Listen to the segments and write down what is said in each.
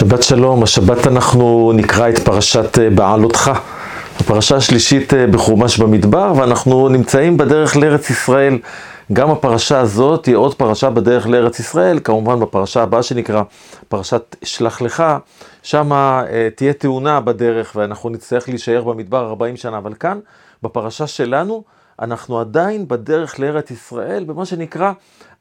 שבת שלום, השבת אנחנו נקרא את פרשת אה, בעלותך, הפרשה השלישית אה, בחומש במדבר, ואנחנו נמצאים בדרך לארץ ישראל. גם הפרשה הזאת היא עוד פרשה בדרך לארץ ישראל, כמובן בפרשה הבאה שנקרא פרשת שלח לך, שם אה, תהיה תאונה בדרך ואנחנו נצטרך להישאר במדבר 40 שנה, אבל כאן, בפרשה שלנו, אנחנו עדיין בדרך לארץ ישראל, במה שנקרא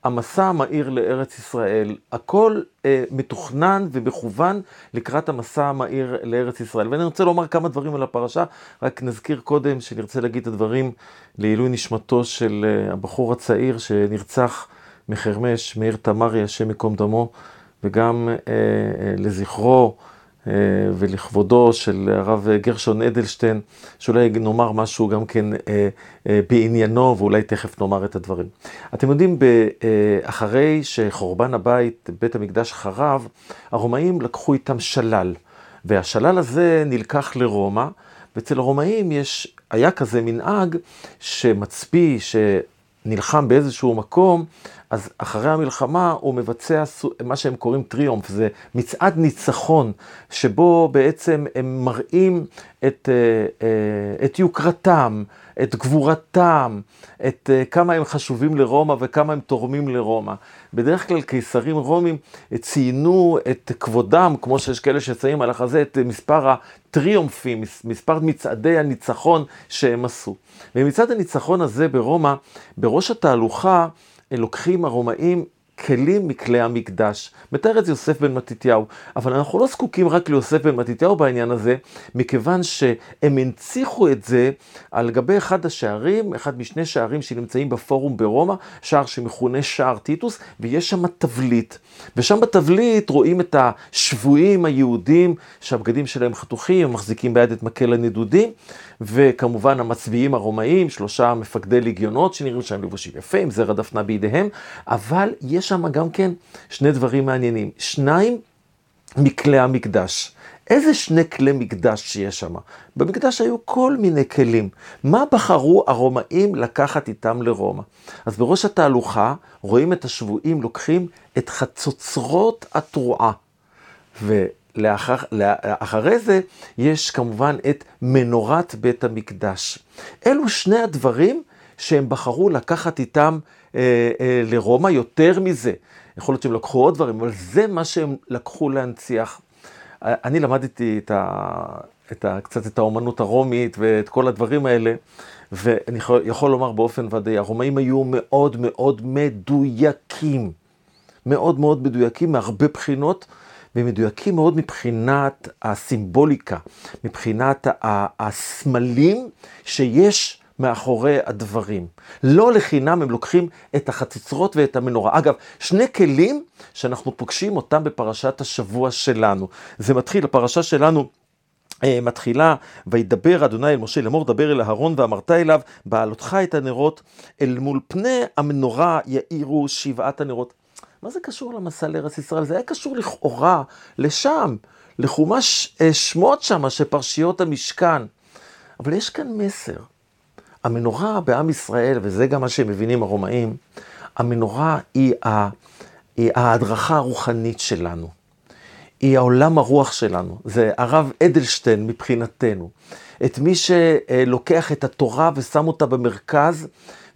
המסע המהיר לארץ ישראל. הכל אה, מתוכנן ומכוון לקראת המסע המהיר לארץ ישראל. ואני רוצה לומר כמה דברים על הפרשה, רק נזכיר קודם שנרצה להגיד את הדברים לעילוי נשמתו של אה, הבחור הצעיר שנרצח מחרמש, מאיר תמרי, השם ייקום דמו, וגם אה, אה, לזכרו. אה, ולכבודו של הרב גרשון אדלשטיין, שאולי נאמר משהו גם כן אה, אה, בעניינו, ואולי תכף נאמר את הדברים. אתם יודעים, אחרי שחורבן הבית, בית המקדש חרב, הרומאים לקחו איתם שלל, והשלל הזה נלקח לרומא, ואצל הרומאים יש, היה כזה מנהג שמצפי, שנלחם באיזשהו מקום, אז אחרי המלחמה הוא מבצע מה שהם קוראים טריומף, זה מצעד ניצחון, שבו בעצם הם מראים את, אה, אה, את יוקרתם, את גבורתם, את אה, כמה הם חשובים לרומא וכמה הם תורמים לרומא. בדרך כלל קיסרים רומים ציינו את כבודם, כמו שיש כאלה שציינים על החזה, את מספר הטריומפים, מספר מצעדי הניצחון שהם עשו. ומצעד הניצחון הזה ברומא, בראש התהלוכה, לוקחים הרומאים כלים מכלי המקדש. מתאר את זה יוסף בן מתתיהו, אבל אנחנו לא זקוקים רק ליוסף בן מתתיהו בעניין הזה, מכיוון שהם הנציחו את זה על גבי אחד השערים, אחד משני שערים שנמצאים בפורום ברומא, שער שמכונה שער טיטוס, ויש שם תבליט. ושם בתבליט רואים את השבויים היהודים, שהבגדים שלהם חתוכים, הם מחזיקים ביד את מקל הנדודים, וכמובן המצביעים הרומאים, שלושה מפקדי ליגיונות שנראים שהם לבושים יפים, זרע דפנה בידיהם, אבל יש שם גם כן שני דברים מעניינים. שניים מכלי המקדש. איזה שני כלי מקדש שיש שם? במקדש היו כל מיני כלים. מה בחרו הרומאים לקחת איתם לרומא? אז בראש התהלוכה רואים את השבויים לוקחים את חצוצרות התרועה. ואחרי זה יש כמובן את מנורת בית המקדש. אלו שני הדברים שהם בחרו לקחת איתם אה, אה, לרומא, יותר מזה. יכול להיות שהם לקחו עוד דברים, אבל זה מה שהם לקחו להנציח. אני למדתי את ה, את ה, קצת את האומנות הרומית ואת כל הדברים האלה, ואני יכול לומר באופן ודאי, הרומאים היו מאוד מאוד מדויקים. מאוד מאוד מדויקים מהרבה בחינות, ומדויקים מאוד מבחינת הסימבוליקה, מבחינת הסמלים שיש מאחורי הדברים. לא לחינם הם לוקחים את החצוצרות ואת המנורה. אגב, שני כלים שאנחנו פוגשים אותם בפרשת השבוע שלנו. זה מתחיל, הפרשה שלנו אה, מתחילה, וידבר אדוני אל משה לאמור, דבר אל אהרון ואמרת אליו, בעלותך את הנרות, אל מול פני המנורה יאירו שבעת הנרות. מה זה קשור למסע לארץ ישראל? זה היה קשור לכאורה לשם, לחומש אה, שמות שם, שפרשיות המשכן. אבל יש כאן מסר. המנורה בעם ישראל, וזה גם מה שהם מבינים הרומאים, המנורה היא, ה, היא ההדרכה הרוחנית שלנו. היא העולם הרוח שלנו. זה הרב אדלשטיין מבחינתנו. את מי שלוקח את התורה ושם אותה במרכז,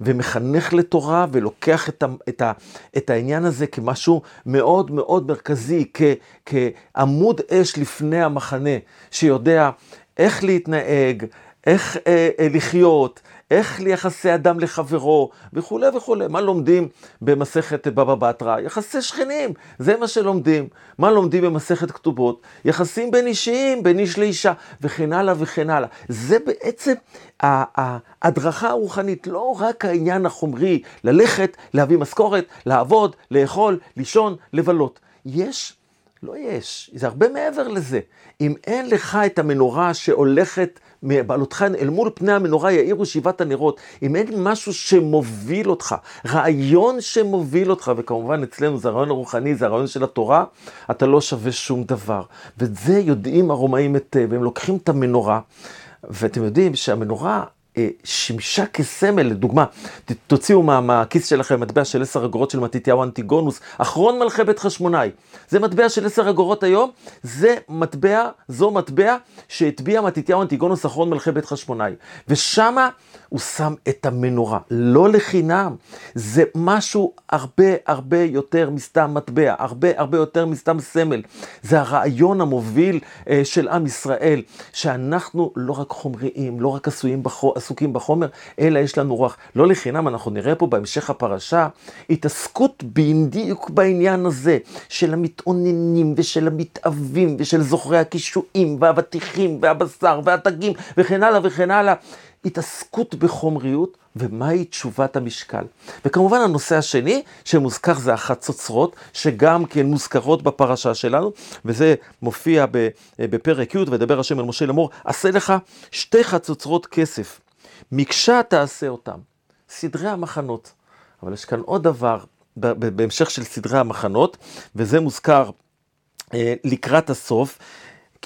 ומחנך לתורה, ולוקח את, ה, את, ה, את העניין הזה כמשהו מאוד מאוד מרכזי, כ, כעמוד אש לפני המחנה, שיודע איך להתנהג, איך אה, אה, לחיות, איך ליחסי אדם לחברו, וכולי וכולי. מה לומדים במסכת בבא בתרא? יחסי שכנים, זה מה שלומדים. מה לומדים במסכת כתובות? יחסים בין אישיים, בין איש לאישה, וכן הלאה וכן הלאה. זה בעצם ההדרכה הרוחנית, לא רק העניין החומרי, ללכת, להביא משכורת, לעבוד, לאכול, לישון, לבלות. יש לא יש, זה הרבה מעבר לזה. אם אין לך את המנורה שהולכת מבעלותך אל מול פני המנורה יאירו שבעת הנרות, אם אין משהו שמוביל אותך, רעיון שמוביל אותך, וכמובן אצלנו זה הרעיון הרוחני, זה הרעיון של התורה, אתה לא שווה שום דבר. ואת זה יודעים הרומאים היטב, הם לוקחים את המנורה, ואתם יודעים שהמנורה שימשה כסמל, לדוגמה, תוציאו מה, מהכיס שלכם מטבע של עשר אגורות של מתתיהו אנטיגונוס, אחרון מלכי בית חשמונאי. זה מטבע של עשר אגורות היום, זה מטבע, זו מטבע שהטביע מתתיהו אנטיגונוס, אחרון מלכי בית חשמונאי. ושמה הוא שם את המנורה, לא לחינם. זה משהו הרבה הרבה יותר מסתם מטבע, הרבה הרבה יותר מסתם סמל. זה הרעיון המוביל אה, של עם ישראל, שאנחנו לא רק חומריים, לא רק עשויים בחו, עסוקים בחומר, אלא יש לנו רוח. לא לחינם, אנחנו נראה פה בהמשך הפרשה, התעסקות בדיוק בעניין הזה, של המתאוננים ושל המתאבים ושל זוכרי הקישואים והאבטיחים והבשר והדגים וכן הלאה וכן הלאה. התעסקות בחומריות, ומהי תשובת המשקל. וכמובן הנושא השני שמוזכר זה החצוצרות, שגם כן מוזכרות בפרשה שלנו, וזה מופיע בפרק י', ודבר השם אל משה לאמור, עשה לך שתי חצוצרות כסף, מקשה תעשה אותם. סדרי המחנות. אבל יש כאן עוד דבר בהמשך של סדרי המחנות, וזה מוזכר אה, לקראת הסוף,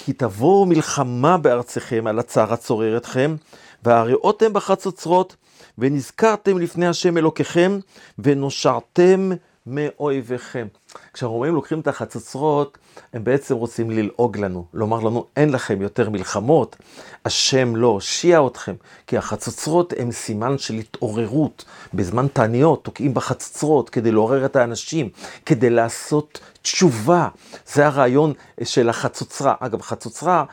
כי תבואו מלחמה בארציכם על הצער הצורר אתכם, והראותם בחצוצרות, ונזכרתם לפני השם אלוקיכם, ונושעתם מאויביכם. כשהרומאים לוקחים את החצוצרות, הם בעצם רוצים ללעוג לנו, לומר לנו, אין לכם יותר מלחמות, השם לא הושיע אתכם, כי החצוצרות הם סימן של התעוררות. בזמן תעניות תוקעים בחצוצרות כדי לעורר את האנשים, כדי לעשות תשובה. זה הרעיון של החצוצרה. אגב, חצוצרה,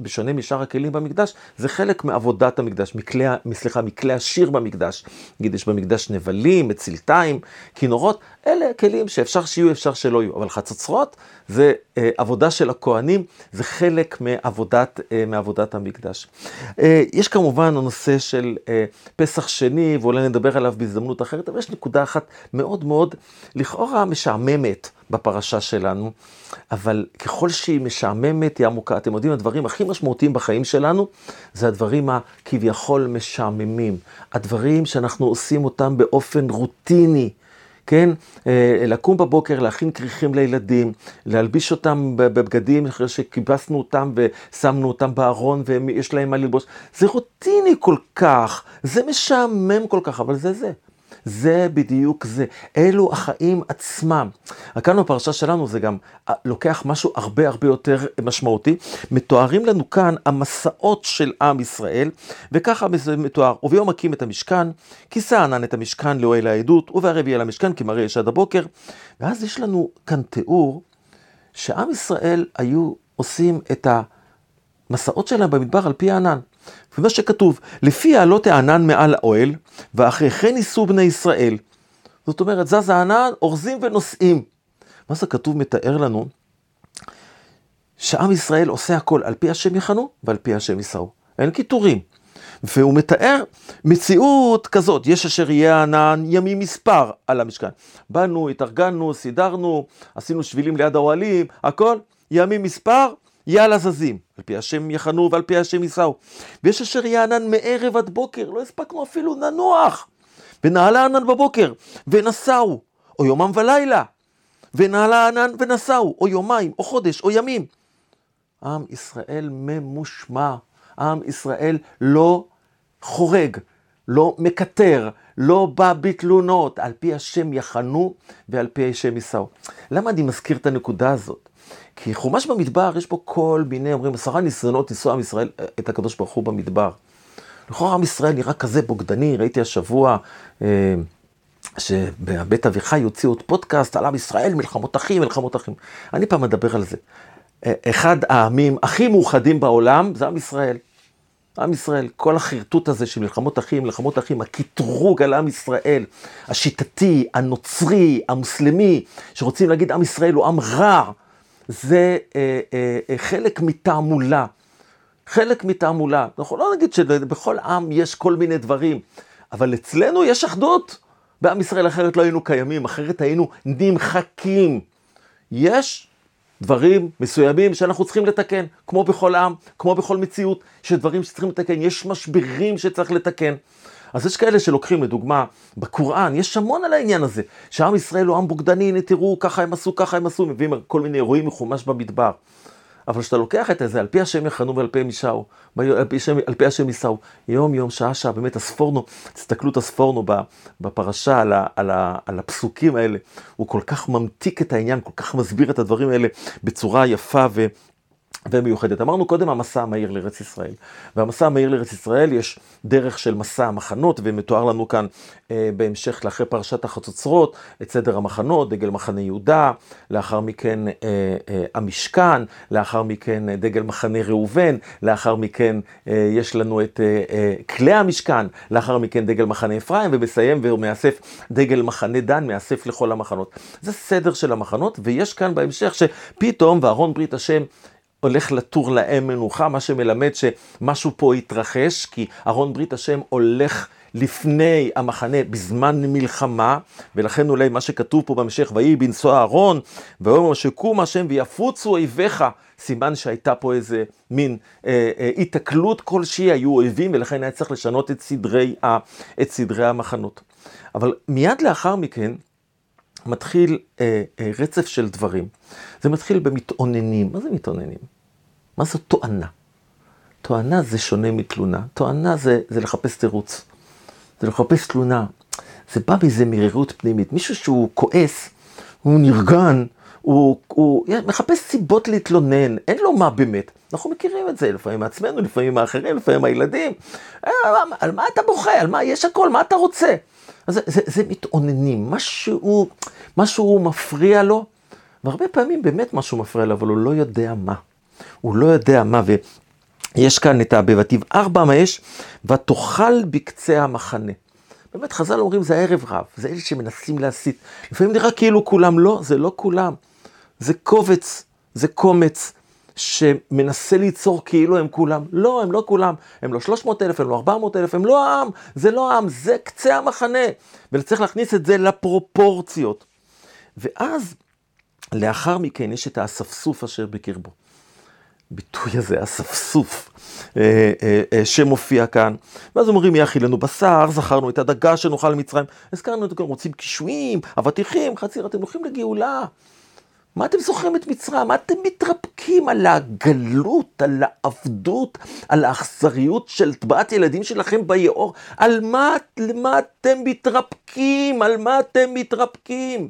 בשונה משאר הכלים במקדש, זה חלק מעבודת המקדש, מכלי, סליחה, מכלי השיר במקדש. נגיד, יש במקדש נבלים, מצלתיים, כינורות, אלה כלים שאפשר שיהיו, אפשר שלא יהיו. אבל חצוצרות זה אה, עבודה של הכוהנים, זה חלק מעבודת, אה, מעבודת המקדש. אה, יש כמובן הנושא של אה, פסח שני, ואולי נדבר עליו בהזדמנות אחרת, אבל יש נקודה אחת מאוד מאוד, לכאורה משעממת. בפרשה שלנו, אבל ככל שהיא משעממת, היא עמוקה. אתם יודעים, הדברים הכי משמעותיים בחיים שלנו, זה הדברים הכביכול משעממים. הדברים שאנחנו עושים אותם באופן רוטיני. כן, אה, לקום בבוקר, להכין כריכים לילדים, להלביש אותם בבגדים אחרי שכיבסנו אותם ושמנו אותם בארון ויש להם מה ללבוש. זה רוטיני כל כך, זה משעמם כל כך, אבל זה זה. זה בדיוק זה. אלו החיים עצמם. כאן בפרשה שלנו זה גם אה, לוקח משהו הרבה הרבה יותר משמעותי. מתוארים לנו כאן המסעות של עם ישראל, וככה מתואר. וביום מקים את המשכן, כיסה ענן את המשכן לאוהל העדות, ובערב יהיה למשכן כי מראה יש עד הבוקר. ואז יש לנו כאן תיאור שעם ישראל היו עושים את המסעות שלהם במדבר על פי הענן. ומה שכתוב, לפי העלות הענן מעל האוהל, ואחרי כן ייסעו בני ישראל. זאת אומרת, זז הענן, אורזים ונוסעים. מה זה כתוב מתאר לנו? שעם ישראל עושה הכל על פי השם יחנו ועל פי השם ייסעו. אין קיטורים. והוא מתאר מציאות כזאת, יש אשר יהיה ענן ימים מספר על המשכן. באנו, התארגנו, סידרנו, עשינו שבילים ליד האוהלים, הכל, ימים מספר, יאללה זזים, על פי השם יחנו ועל פי השם ייסעו. ויש אשר יענן מערב עד בוקר, לא הספקנו אפילו לנוח. ונעלה ענן בבוקר, ונסעו, או יומם ולילה. ונעלה ענן ונסעו, או יומיים, או חודש, או ימים. עם ישראל ממושמע, עם ישראל לא חורג, לא מקטר, לא בא בתלונות, על פי השם יחנו ועל פי השם ייסעו. למה אני מזכיר את הנקודה הזאת? כי חומש במדבר, יש פה כל מיני, אומרים, עשרה ניסיונות לנסוע עם ישראל, את הקדוש ברוך הוא במדבר. לכאורה עם ישראל נראה כזה בוגדני, ראיתי השבוע אה, שבבית אביחי יוציאו עוד פודקאסט על עם ישראל, מלחמות אחים, מלחמות אחים. אני פעם מדבר על זה. אה, אחד העמים הכי מאוחדים בעולם זה עם ישראל. עם ישראל, כל החרטוט הזה של מלחמות אחים, מלחמות אחים, הקטרוג על עם ישראל, השיטתי, הנוצרי, המוסלמי, שרוצים להגיד עם ישראל הוא עם רע. זה אה, אה, אה, חלק מתעמולה. חלק מתעמולה. אנחנו לא נגיד שבכל עם יש כל מיני דברים, אבל אצלנו יש אחדות. בעם ישראל אחרת לא היינו קיימים, אחרת היינו נמחקים. יש דברים מסוימים שאנחנו צריכים לתקן, כמו בכל עם, כמו בכל מציאות, יש דברים שצריכים לתקן, יש משברים שצריך לתקן. אז יש כאלה שלוקחים, לדוגמה, בקוראן, יש המון על העניין הזה, שעם ישראל הוא עם בוגדני, הנה תראו, ככה הם עשו, ככה הם עשו, מביאים כל מיני אירועים מחומש במדבר. אבל כשאתה לוקח את זה, על פי השם יחנו ועל פי השם, על פי השם יישאו, יום יום, שעה שעה, באמת הספורנו, תסתכלו את הספורנו בפרשה על, ה, על, ה, על הפסוקים האלה, הוא כל כך ממתיק את העניין, כל כך מסביר את הדברים האלה בצורה יפה ו... ומיוחדת. אמרנו קודם המסע המהיר לארץ ישראל. והמסע המהיר לארץ ישראל יש דרך של מסע המחנות, ומתואר לנו כאן אה, בהמשך לאחרי פרשת החצוצרות, את סדר המחנות, דגל מחנה יהודה, לאחר מכן אה, אה, המשכן, לאחר מכן אה, דגל מחנה ראובן, לאחר מכן אה, יש לנו את אה, אה, כלי המשכן, לאחר מכן דגל מחנה אפרים, ומסיים ומאסף דגל מחנה דן, מאסף לכל המחנות. זה סדר של המחנות, ויש כאן בהמשך שפתאום, ואהרון ברית השם, הולך לטור להם מנוחה, מה שמלמד שמשהו פה התרחש, כי ארון ברית השם הולך לפני המחנה בזמן מלחמה, ולכן אולי מה שכתוב פה בהמשך, ויהי בנסוע אהרון, ויאמר שקום השם ויפוצו אויביך, סימן שהייתה פה איזה מין אה, אה, התקלות כלשהי, היו אויבים, ולכן היה צריך לשנות את סדרי, ה, את סדרי המחנות. אבל מיד לאחר מכן, מתחיל אה, אה, רצף של דברים. זה מתחיל במתאוננים. מה זה מתאוננים? מה זו תואנה? תואנה זה שונה מתלונה. תואנה זה, זה לחפש תירוץ. זה לחפש תלונה. זה בא מאיזה מרירות פנימית. מישהו שהוא כועס, הוא נרגן, הוא, הוא מחפש סיבות להתלונן, אין לו מה באמת. אנחנו מכירים את זה, לפעמים מעצמנו, לפעמים מהאחרים, לפעמים מהילדים. אה, על מה אתה בוכה? על מה? יש הכל, מה אתה רוצה? זה, זה, זה מתאוננים, משהו, משהו מפריע לו, והרבה פעמים באמת משהו מפריע לו, אבל הוא לא יודע מה. הוא לא יודע מה, ויש כאן את הבבתיו ארבע מה יש, ותאכל בקצה המחנה. באמת, חז"ל אומרים זה הערב רב, זה אלה שמנסים להסית. לפעמים נראה כאילו כולם, לא, זה לא כולם. זה קובץ, זה קומץ, שמנסה ליצור כאילו הם כולם. לא, הם לא כולם. הם לא 300 אלף, הם לא 400 אלף, הם לא העם. זה לא העם, זה קצה המחנה. וצריך להכניס את זה לפרופורציות. ואז, לאחר מכן, יש את האספסוף אשר בקרבו. ביטוי הזה, אספסוף, אה, אה, אה, שמופיע כאן. ואז אומרים, יאכי לנו בשר, זכרנו את הדגה שנאכל למצרים. הזכרנו את זה, רוצים קישואים, אבטיחים, חציר, אתם הולכים לגאולה. מה אתם זוכרים את מצרים? מה אתם מתרפקים על הגלות, על העבדות, על האכזריות של טבעת ילדים שלכם ביאור? על מה, מה אתם מתרפקים? על מה אתם מתרפקים?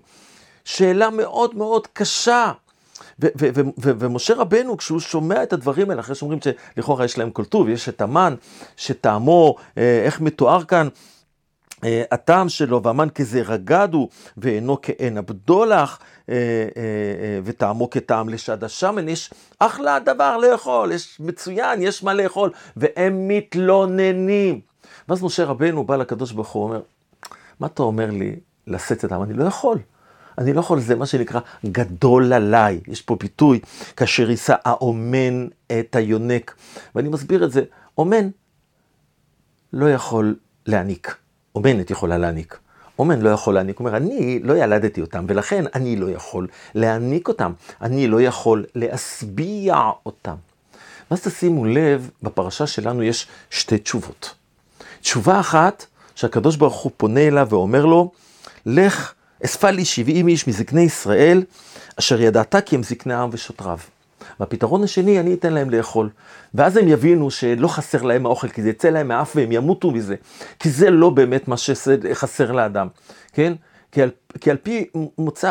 שאלה מאוד מאוד קשה. ומשה רבנו, כשהוא שומע את הדברים האלה, אחרי שאומרים שלכאורה יש להם כל טוב, יש את המן, שטעמו, אה, איך מתואר כאן, הטעם שלו, והמן כזרע גד הוא, ואינו כעין הבדולח, אה, וטעמו כטעם לשד השמן, יש אחלה דבר לאכול, יש מצוין, יש מה לאכול, והם מתלוננים. ואז משה רבנו בא לקדוש ברוך הוא, אומר, מה אתה אומר לי לשאת את העם? אני לא יכול. אני לא יכול, זה מה שנקרא גדול עליי. יש פה ביטוי, כאשר יישא האומן את היונק. ואני מסביר את זה, אומן לא יכול להעניק, אומנת יכולה להעניק. אומן לא יכול להעניק, הוא אומר, אני לא ילדתי אותם, ולכן אני לא יכול להעניק אותם, אני לא יכול להשביע אותם. ואז תשימו לב, בפרשה שלנו יש שתי תשובות. תשובה אחת, שהקדוש ברוך הוא פונה אליו ואומר לו, לך אספה לי שבעים איש מזקני ישראל, אשר ידעת כי הם זקני העם ושוטריו. והפתרון השני, אני אתן להם לאכול. ואז הם יבינו שלא חסר להם האוכל, כי זה יצא להם מהאף והם ימותו מזה. כי זה לא באמת מה שחסר לאדם, כן? כי על, כי על פי מוצא,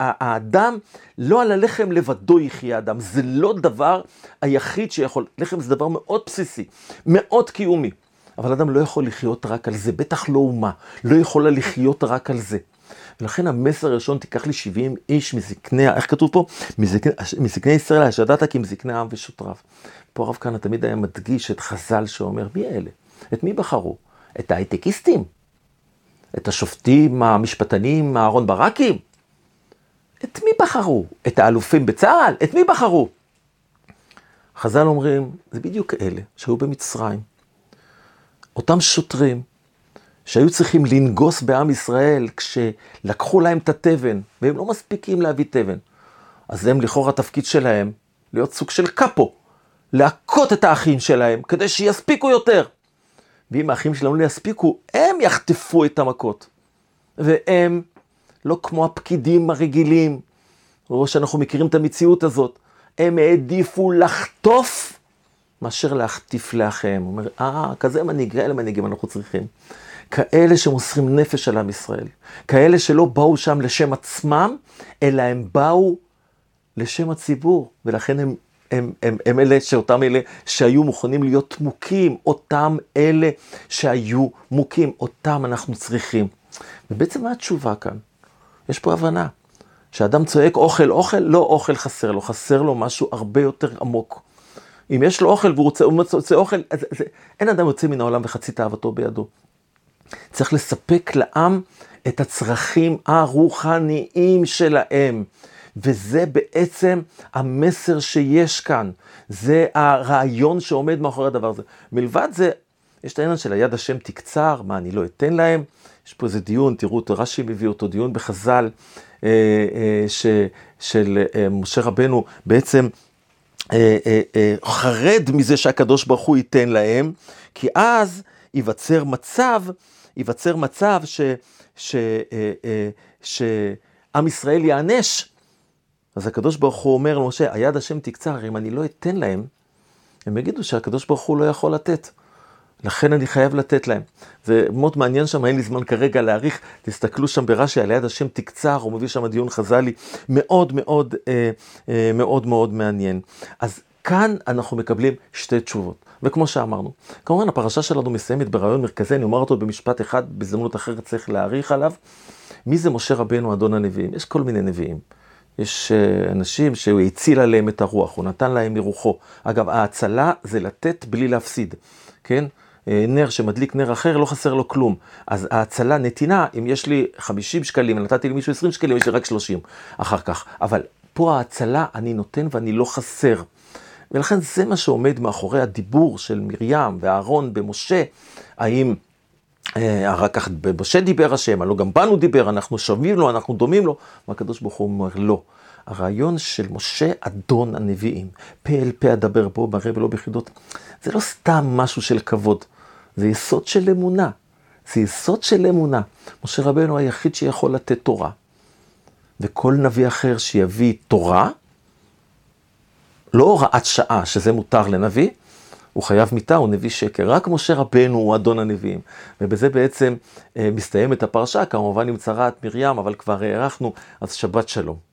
האדם, לא על הלחם לבדו יחיה אדם, זה לא דבר היחיד שיכול, לחם זה דבר מאוד בסיסי, מאוד קיומי. אבל אדם לא יכול לחיות רק על זה, בטח לא אומה, לא יכולה לחיות רק על זה. ולכן המסר הראשון, תיקח לי 70 איש מזקני, איך כתוב פה? מזקני, מזקני ישראל, אשר ידעת כי הם זקני העם ושוטריו. פה הרב כהנא תמיד היה מדגיש את חז"ל שאומר, מי אלה? את מי בחרו? את ההייטקיסטים? את השופטים המשפטנים אהרון ברקים? את מי בחרו? את האלופים בצה"ל? את מי בחרו? חז"ל אומרים, זה בדיוק אלה שהיו במצרים. אותם שוטרים שהיו צריכים לנגוס בעם ישראל כשלקחו להם את התבן, והם לא מספיקים להביא תבן. אז הם לכאורה התפקיד שלהם להיות סוג של קאפו, להכות את האחים שלהם כדי שיספיקו יותר. ואם האחים שלנו לא יספיקו, הם יחטפו את המכות. והם לא כמו הפקידים הרגילים, או שאנחנו מכירים את המציאות הזאת, הם העדיפו לחטוף מאשר להחטיף לאחיהם. הוא אומר, אה, כזה מנהיג, אלה מנהיגים אנחנו צריכים. כאלה שמוסרים נפש על עם ישראל. כאלה שלא באו שם לשם עצמם, אלא הם באו לשם הציבור, ולכן הם, הם, הם, הם אלה שאותם אלה שהיו מוכנים להיות מוכים, אותם אלה שהיו מוכים, אותם אנחנו צריכים. ובעצם מה התשובה כאן? יש פה הבנה. כשאדם צועק אוכל, אוכל, לא אוכל חסר לו, חסר לו משהו הרבה יותר עמוק. אם יש לו אוכל והוא רוצה, רוצה אוכל, אז, אז, אין אדם יוצא מן העולם וחצי תאוותו בידו. צריך לספק לעם את הצרכים הרוחניים שלהם. וזה בעצם המסר שיש כאן. זה הרעיון שעומד מאחורי הדבר הזה. מלבד זה, יש את העניין של היד השם תקצר, מה אני לא אתן להם? יש פה איזה דיון, תראו אותו, רש"י מביא אותו, דיון בחז"ל, אה, אה, ש, של אה, משה רבנו בעצם אה, אה, אה, חרד מזה שהקדוש ברוך הוא ייתן להם, כי אז ייווצר מצב, ייווצר מצב ש, ש, אה, אה, שעם ישראל ייענש. אז הקדוש ברוך הוא אומר למשה, היד השם תקצר, אם אני לא אתן להם, הם יגידו שהקדוש ברוך הוא לא יכול לתת. לכן אני חייב לתת להם. זה מאוד מעניין שם, אין לי זמן כרגע להעריך, תסתכלו שם ברש"י, על יד השם תקצר, הוא מביא שם דיון חז"לי מאוד מאוד אה, אה, מאוד מאוד מעניין. אז כאן אנחנו מקבלים שתי תשובות. וכמו שאמרנו, כמובן הפרשה שלנו מסיימת ברעיון מרכזי, אני אומר אותו במשפט אחד, בהזדמנות אחרת צריך להעריך עליו. מי זה משה רבנו אדון הנביאים? יש כל מיני נביאים. יש אה, אנשים שהוא הציל עליהם את הרוח, הוא נתן להם מרוחו. אגב, ההצלה זה לתת בלי להפסיד, כן? אה, נר שמדליק נר אחר, לא חסר לו כלום. אז ההצלה, נתינה, אם יש לי 50 שקלים, נתתי למישהו 20 שקלים, יש לי רק 30 אחר כך. אבל פה ההצלה, אני נותן ואני לא חסר. ולכן זה מה שעומד מאחורי הדיבור של מרים ואהרון במשה, האם אה, אחר כך במשה דיבר השם, הלא גם בנו דיבר, אנחנו שווים לו, אנחנו דומים לו, והקדוש ברוך הוא אומר לא. הרעיון של משה אדון הנביאים, פה אל פה אדבר בו מראה ולא בחידות, זה לא סתם משהו של כבוד, זה יסוד של אמונה. זה יסוד של אמונה. משה רבנו היחיד שיכול לתת תורה. וכל נביא אחר שיביא תורה, לא הוראת שעה, שזה מותר לנביא, הוא חייב מיתה, הוא נביא שקר. רק משה רבנו הוא אדון הנביאים. ובזה בעצם אה, מסתיימת הפרשה, כמובן עם צרת מרים, אבל כבר הארכנו, אז שבת שלום.